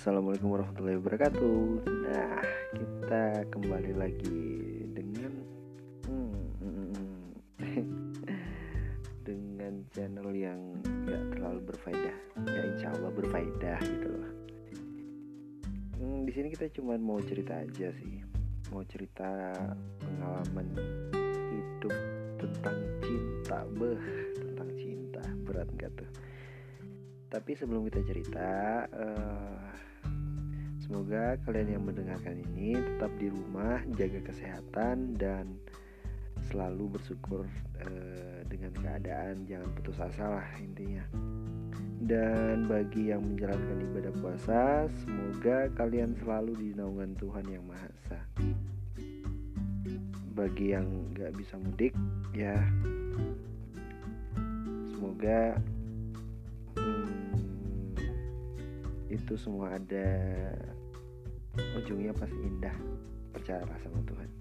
Assalamualaikum warahmatullahi wabarakatuh. Nah, kita kembali lagi dengan hmm, dengan channel yang gak terlalu berfaedah. Ya insya Allah berfaedah gitu loh. Hmm, di sini kita cuma mau cerita aja sih, mau cerita pengalaman hidup tentang cinta, beh, tentang cinta berat gak tuh? Tapi sebelum kita cerita, uh, semoga kalian yang mendengarkan ini tetap di rumah, jaga kesehatan dan selalu bersyukur uh, dengan keadaan, jangan putus asa lah intinya. Dan bagi yang menjalankan ibadah puasa, semoga kalian selalu di naungan Tuhan yang Maha Esa. Bagi yang gak bisa mudik, ya semoga itu semua ada ujungnya pasti indah percayalah sama Tuhan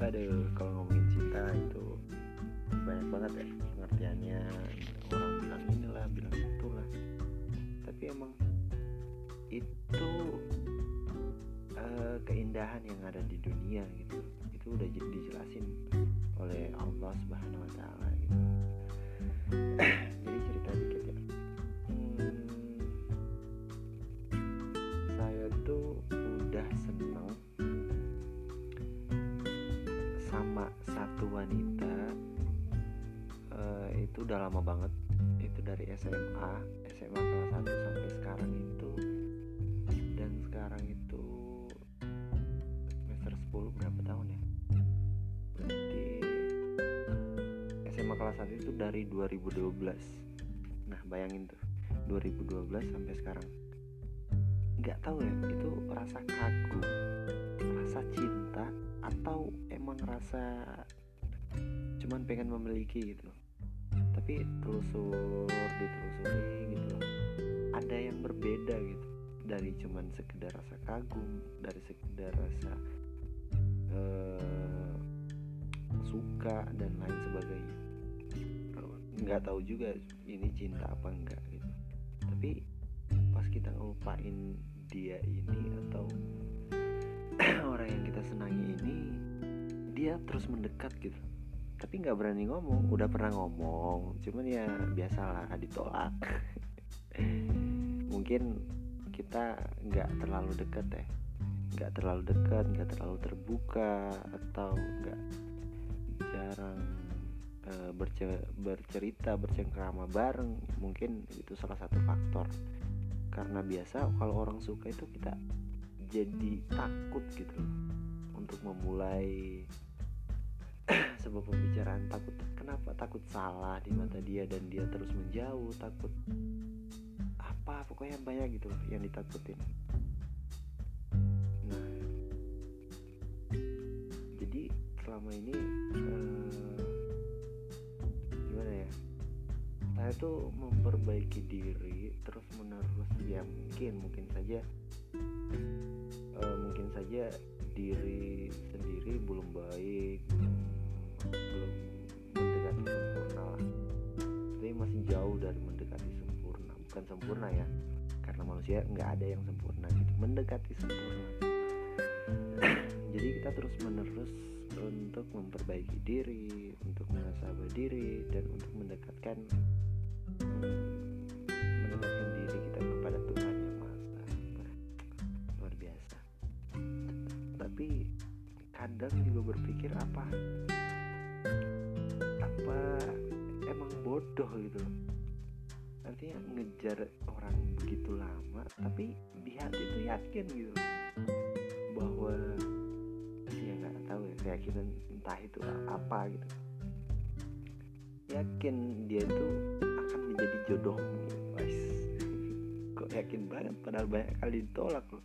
aduh kalau ngomongin cinta itu banyak banget ya pengertiannya. Orang bilang inilah bilang itulah. Tapi emang itu keindahan yang ada di dunia gitu. Itu udah dijelasin oleh Allah Subhanahu Wa Taala lama banget. Itu dari SMA SMA kelas 1 sampai sekarang itu. Dan sekarang itu 10 berapa tahun ya? Berarti SMA kelas 1 itu dari 2012 nah bayangin tuh 2012 sampai sekarang. Nggak tahu ya itu rasa kagum rasa cinta atau emang rasa cuman pengen memiliki gitu tapi telusur ditelusuri gitu loh. Ada yang berbeda gitu. Dari cuman sekedar rasa kagum dari sekedar rasa uh, suka dan lain sebagainya. Nggak tahu juga ini cinta apa enggak gitu. Tapi pas kita ngelupain dia ini atau orang yang kita senangi ini dia terus mendekat gitu tapi nggak berani ngomong udah pernah ngomong cuman ya biasalah ditolak. Mungkin kita nggak terlalu deket ya. Nggak terlalu dekat nggak terlalu terbuka atau nggak jarang e, berce bercerita bercengkrama bareng. Mungkin itu salah satu faktor. Karena biasa kalau orang suka itu kita jadi takut gitu untuk memulai sebuah pembicaraan takut kenapa takut salah di mata dia dan dia terus menjauh takut apa pokoknya banyak gitu loh yang ditakutin. Selama ini uh, gimana ya saya tuh memperbaiki diri terus menerus ya mungkin mungkin saja uh, mungkin saja diri sendiri belum baik sempurna ya. Karena manusia nggak ada yang sempurna gitu mendekati sempurna. Jadi kita terus menerus untuk memperbaiki diri untuk mengasah diri dan untuk mendekatkan mendekatkan diri kita kepada Tuhan yang maha luar biasa. Tapi kadang juga berpikir apa apa emang bodoh gitu artinya ngejar orang begitu lama tapi di hati itu yakin gitu. Bahwa ya nggak tahu ya keyakinan entah itu apa gitu. Yakin dia itu akan menjadi jodohmu guys. Kok yakin banget? Padahal banyak kali ditolak loh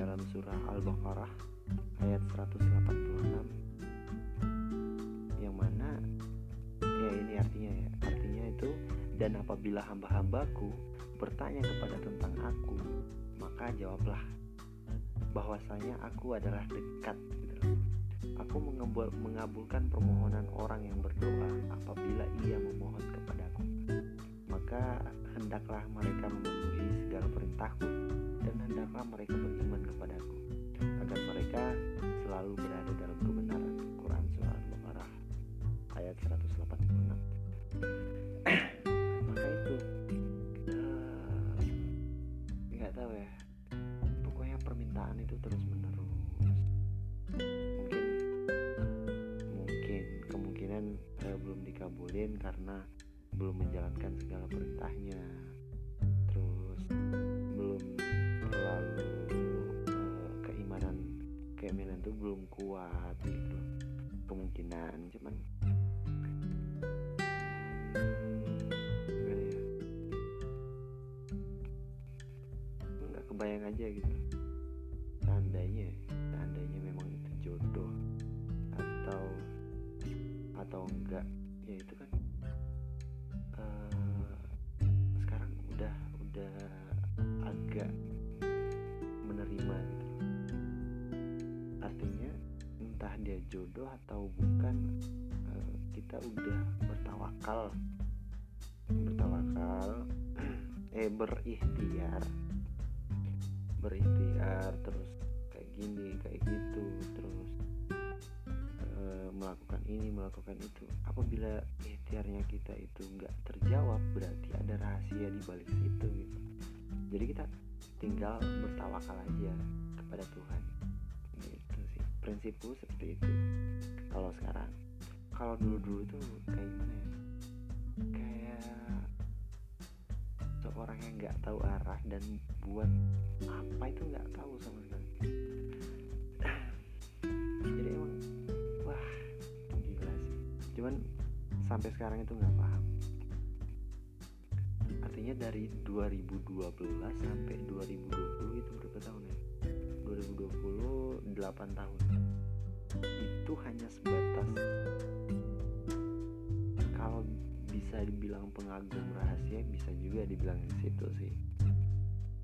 dalam surah Al-Baqarah ayat 186 yang mana ya ini artinya ya artinya itu dan apabila hamba-hambaku bertanya kepada tentang aku maka jawablah bahwasanya aku adalah dekat gitu. Aku mengabul- mengabulkan permohonan orang yang berdoa apabila ia memohon kepadaku. Maka hendaklah mereka memenuhi segala perintahku hendaklah mereka beriman kepadaku? Agar mereka selalu berada dalam kebenaran. Quran Surah Al-Baqarah ayat 186 maka itu eh, nggak tahu ya. Pokoknya permintaan itu terus menerus. Mungkin mungkin kemungkinan eh, belum dikabulin karena belum menjalankan segala perintahnya keimanan itu belum kuat gitu. Kemungkinan cuman gimana ya? Nggak kebayang aja gitu. Seandainya seandainya memang itu jodoh atau atau enggak ya itu jodoh atau bukan eh, kita udah bertawakal. Bertawakal eh berikhtiar. Berikhtiar terus kayak gini kayak gitu terus eh, melakukan ini melakukan itu. Apabila ikhtiarnya kita itu nggak terjawab berarti ada rahasia di balik situ gitu. Jadi kita tinggal bertawakal aja kepada Tuhan prinsipku seperti itu. Kalau sekarang kalau dulu dulu tuh kayak gimana ya? Kayak seorang yang nggak tahu arah dan buat apa itu nggak tahu sama sekali. Jadi emang wah gila sih. Cuman sampai sekarang itu nggak paham. Artinya dari 2012 sampai 2020 itu berapa tahun ya 2020 8 tahun. Itu hanya sebatas kalau bisa dibilang pengagum rahasia bisa juga dibilang di situ sih.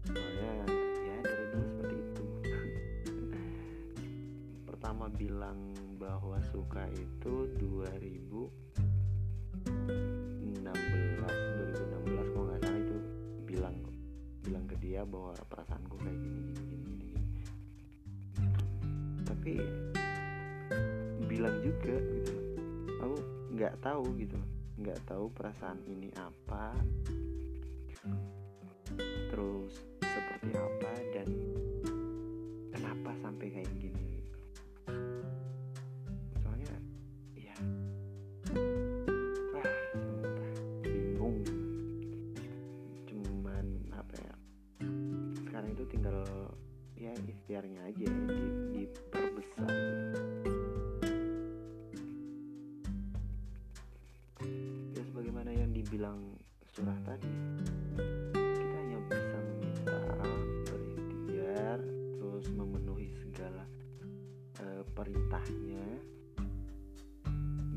Soalnya ya dari dulu seperti itu. Pertama bilang bahwa suka itu 2016 2016 kalau nggak salah itu. Bilang bilang ke dia bahwa perasaanku kayak gini. Tapi bilang juga gitu. Aku nggak tahu gitu. Nggak tahu perasaan ini apa. Terus seperti apa dan kenapa sampai kayak gini gitu. soalnya ya wah sumpah bingung. Cuman apa ya sekarang itu tinggal ya ikhtiarnya aja surah tadi kita hanya bisa meminta berikhtiar terus memenuhi segala uh, perintahnya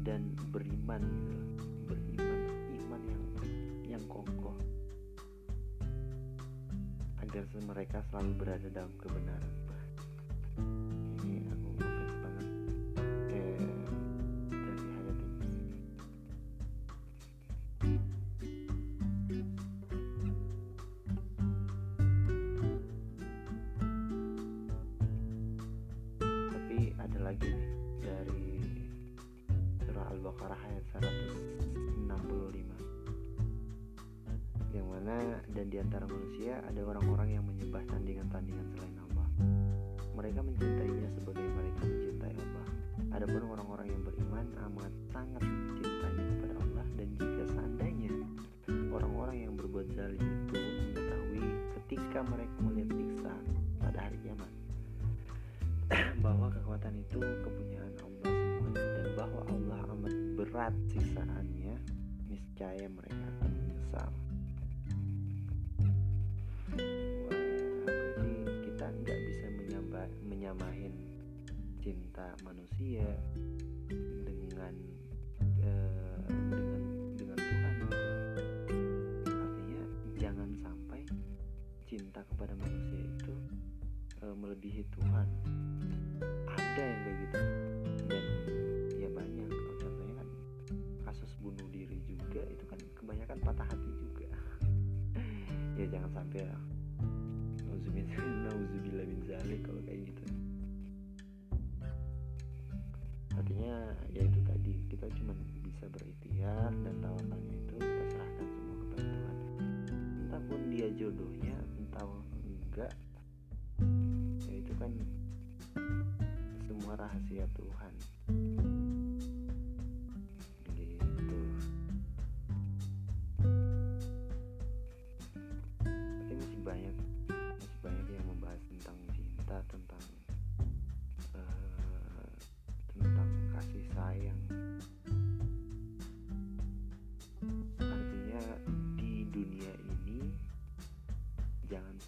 dan beriman gitu. Beriman iman yang yang kokoh. Agar mereka selalu berada dalam kebenaran mana dan di antara manusia ada orang-orang yang menyembah tandingan-tandingan selain Allah. Mereka mencintainya sebagai mereka mencintai Allah. Adapun orang-orang yang beriman amat sangat mencintainya kepada Allah dan jika seandainya orang-orang yang berbuat zalim itu mengetahui ketika mereka melihat siksa pada hari kiamat bahwa kekuatan itu kepunyaan Allah semuanya dan bahwa Allah amat berat siksaannya niscaya mereka cinta manusia dengan eh, dengan dengan Tuhan. Gitu. artinya jangan sampai cinta kepada manusia itu eh, melebihi Tuhan. Ada yang kayak gitu. Dan ya banyak contohnya kan kasus bunuh diri juga itu kan kebanyakan patah hati juga. Ya jangan sampai lah. Kalau kayak gitu artinya ya itu tadi kita cuma bisa berikhtiar dan tawakalnya itu kita serahkan semua kepada Tuhan entah pun dia jodohnya entah enggak ya itu kan semua rahasia Tuhan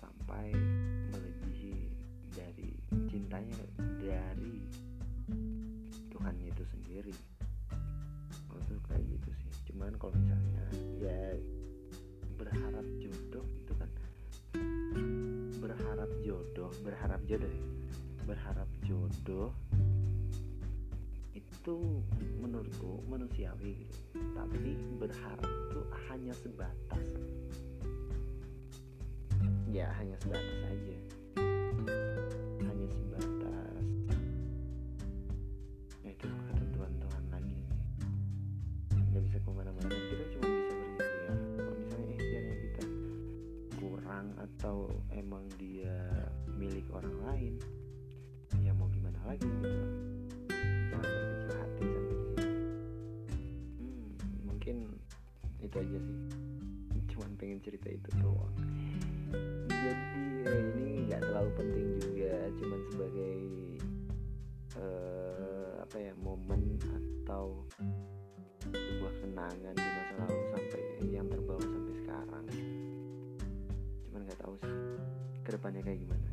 sampai melebihi dari cintanya dari Tuhan itu sendiri. Maksud kayak gitu sih. Cuman kalau misalnya ya berharap jodoh itu kan berharap jodoh berharap jodoh berharap jodoh itu menurutku manusiawi gitu. Tapi berharap itu hanya sebatas ya hanya sebatas aja. Hanya sebatas. Ya itu ketentuan Tuhan lagi. Nggak bisa ke mana-mana. Kita cuma bisa berikhtiar kalau misalnya ikhtiarnya kita kurang atau emang dia milik orang lain ya mau gimana lagi gitu. Jangan hati sampai hmm, mungkin itu aja sih. Cuman pengen cerita itu doang jadi ya ini nggak terlalu penting juga cuman sebagai eh, apa ya momen atau sebuah kenangan di masa lalu sampai yang terbawa sampai sekarang. Cuman nggak tahu sih ke depannya kayak gimana